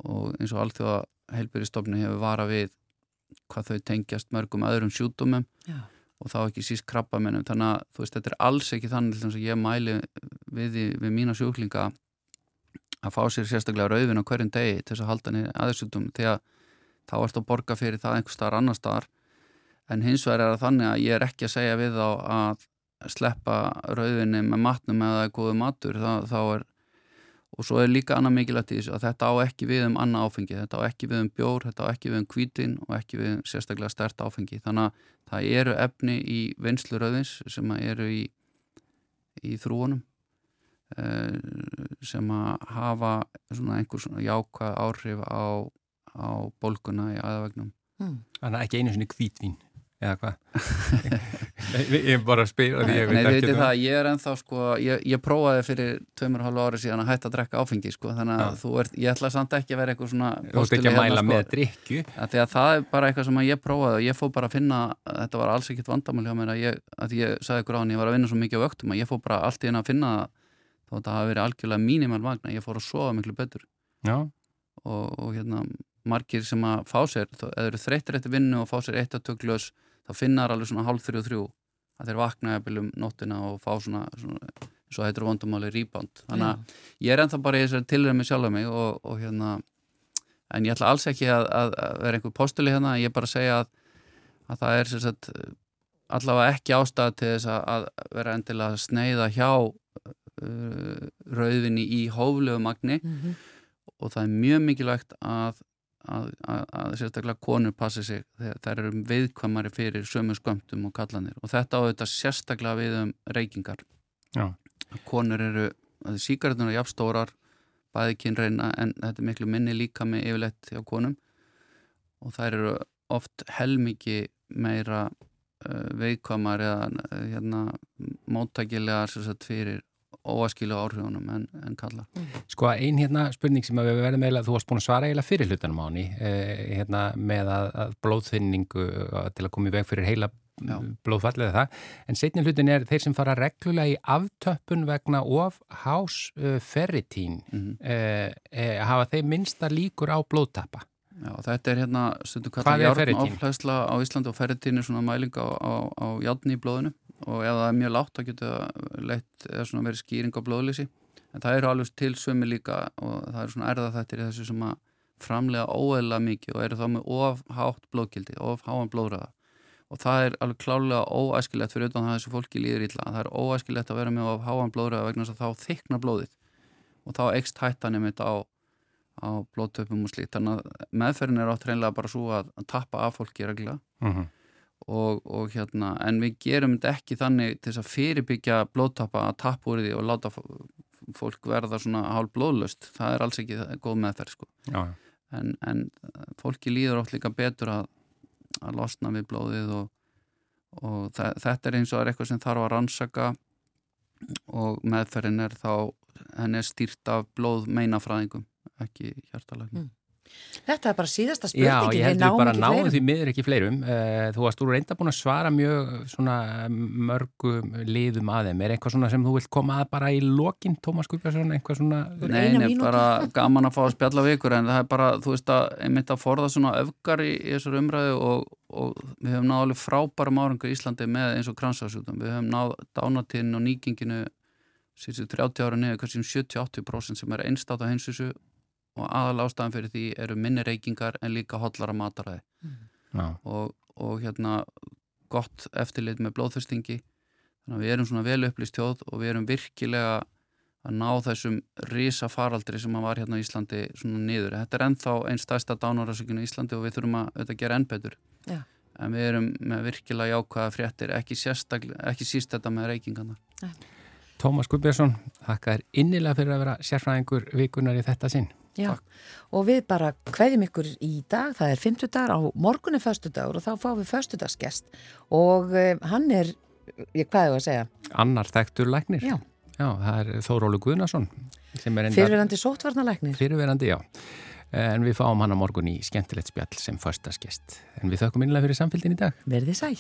og eins og allt því að heilbyrjastofni hefur vara við hvað þau tengjast mörgum öðrum sjútumum Já. og þá ekki síst krabbamennum þannig að þú veist þetta er alls ekki þannig að ég mæli við, við mína sjúklinga að fá sér sérstaklega rauðin á hverjum degi til þess að halda niður aðeinsjútum því að þá ert að borga fyrir það einhver starf annar starf en hins vegar er það þannig að ég er ekki að segja við þá að sleppa rauðinni með matnum eða góðu matur. Þá, þá er, og svo er líka annað mikilvægt í þessu að þetta á ekki við um annað áfengi, þetta á ekki við um bjór, þetta á ekki við um kvítin og ekki við um sérstaklega stert áfengi, þannig að það eru efni í vinslu rauðins sem eru í, í þrúunum eh, sem að hafa svona einhver svona jákvæð áhrif á, á bólguna í aðvegnum. Hmm. Þannig að ekki einu svona kvítvín eða hvað ég er bara að spyrja því ég veit ekki um það. það. ég er enþá sko, ég, ég prófaði fyrir tveimur og halvu ári síðan að hætta að drekka áfengi sko, þannig að þú ert, ég ætla samt ekki að vera eitthvað svona þú ert ekki að mæla sko, með drikju því að það er bara eitthvað sem ég prófaði og ég fó bara að finna, þetta var alls ekkit vandamál hjá mér að ég, að ég sagði ykkur á hann ég var að vinna svo mikið á öktum að ég fó bara allt í henn að finna að það hafi verið algjörlega mínimal magna, ég fór að sofa miklu betur. Og, og hérna margir sem að fá sér, eða eru þreyttir eftir vinnu og fá sér eitt að tökljós þá finnar alveg svona hálf þrjú og þrjú að þeir vakna eða um nóttina og fá svona, svona eins og heitur vondumáli rýband þannig að ég er ennþá bara í þessari tilræmi sjálf mig og, og hérna en ég ætla alls ekki að, að, að vera einhver postuli hérna, ég er bara að segja að, að það er sagt, allavega ekki ástæða til þess að vera endilega sneiða hjá uh, rauðvinni í hóflegu magni. Mm -hmm. og það er mjög mikilvægt að að, að, að sérstaklega konur passi sig þegar þær eru viðkvæmari fyrir sömu skömmtum og kallanir og þetta á þetta sérstaklega við um reykingar. Já. konur eru síkartunar jafnstórar bæði kynreina en þetta er miklu minni líka með yfirleitt hjá konum. Og þær eru oft helmiki meira uh, veikvamar eða hérna, móttækilegar fyrir óaskilu áhrifunum en, en kalla. Mm. Sko ein hérna spurning sem við verðum eiginlega, þú varst búin að svara eiginlega fyrir hlutanum á henni eh, hérna, með að, að blóðþynningu til að koma í veg fyrir heila blóðfallið það, en setni hlutin er þeir sem fara reglulega í aftöppun vegna of hás uh, ferritín mm -hmm. eh, eh, hafa þeir minsta líkur á blóðtappa? Já, þetta er hérna, stundu kallað járn áflæsla á Íslandi og ferritín er svona mæling á, á, á járn í blóðinu og ef það er mjög látt þá getur það leitt verið skýring á blóðlýsi en það eru alveg til sömi líka og það eru svona erða þetta í þessu sem að framlega óeðla mikið og eru þá með ofhátt blóðkildi, ofháan blóðræða og það er alveg klálega óæskilegt fyrir utan það að þessu fólki líður ítla það er óæskilegt að vera með ofháan blóðræða vegna þess að þá þykna blóðið og þá ekst hættanum þetta á, á blóðtöpum og slíkt. Þannig að meðferðin er átt reynilega bara svo að, að tappa af fólki regla uh mhm. -huh og, og hérna, en við gerum þetta ekki þannig til þess að fyrirbyggja blóttappa að tappa úr því og láta fólk verða svona hálf blóðlust það er alls ekki góð meðferð sko. en, en fólki líður oft líka betur að, að losna við blóðið og, og þetta er eins og er eitthvað sem þarf að rannsaka og meðferðin er þá henni er stýrt af blóð meinafræðingum ekki hjartalagn mm. Þetta er bara síðasta spurningi. Já, ég heldur bara að náðu því miður ekki fleirum. Eh, þú varst úr reynda búin að svara mjög svona mörgum liðum að þeim. Er eitthvað svona sem þú vilt koma að bara í lokin, Tómas Guðbjörnsson, eitthvað svona? Nei, nei, bara gaman að fá að spjalla við ykkur en það er bara, þú veist að einmitt að forða svona öfgar í, í þessar umræðu og, og við höfum náðu alveg frábærum árangur í Íslandi með eins og kransasjútum. Við höfum náðu dánatinn og nýkinginu síðan 30 ára niður, kannski um 70-80% sem er einstáta heimsísu og aðal ástæðan fyrir því eru minni reykingar en líka hotlara mataræði mm. og, og hérna gott eftirlit með blóðþustingi þannig að við erum svona vel upplýst þjóð og við erum virkilega að ná þessum risa faraldri sem að var hérna í Íslandi svona niður. Þetta er ennþá einn stærsta dánárasökinu í Íslandi og við þurfum að þetta gera enn betur. Já. En við erum með virkilega jákvæða fréttir, ekki, ekki síst þetta með reykingana. Tómas Guðbjörnsson, þakka þér innilega fyrir að vera sérfræðingur vikunar í þetta sinn. Já, Takk. og við bara hveðjum ykkur í dag, það er 50 dagar á morgun er förstu dagur og þá fáum við förstudagsgest og uh, hann er, ég hvað er það að segja? Annar þekktur læknir. Já. Já, það er Þórólu Guðnason. Fyrirverandi sótvarnalæknir. Fyrirverandi, já. En við fáum hann á morgun í skemmtilegt spjall sem förstaskest. En við þökkum innlega fyrir samfélgin í dag. Verðið sæl.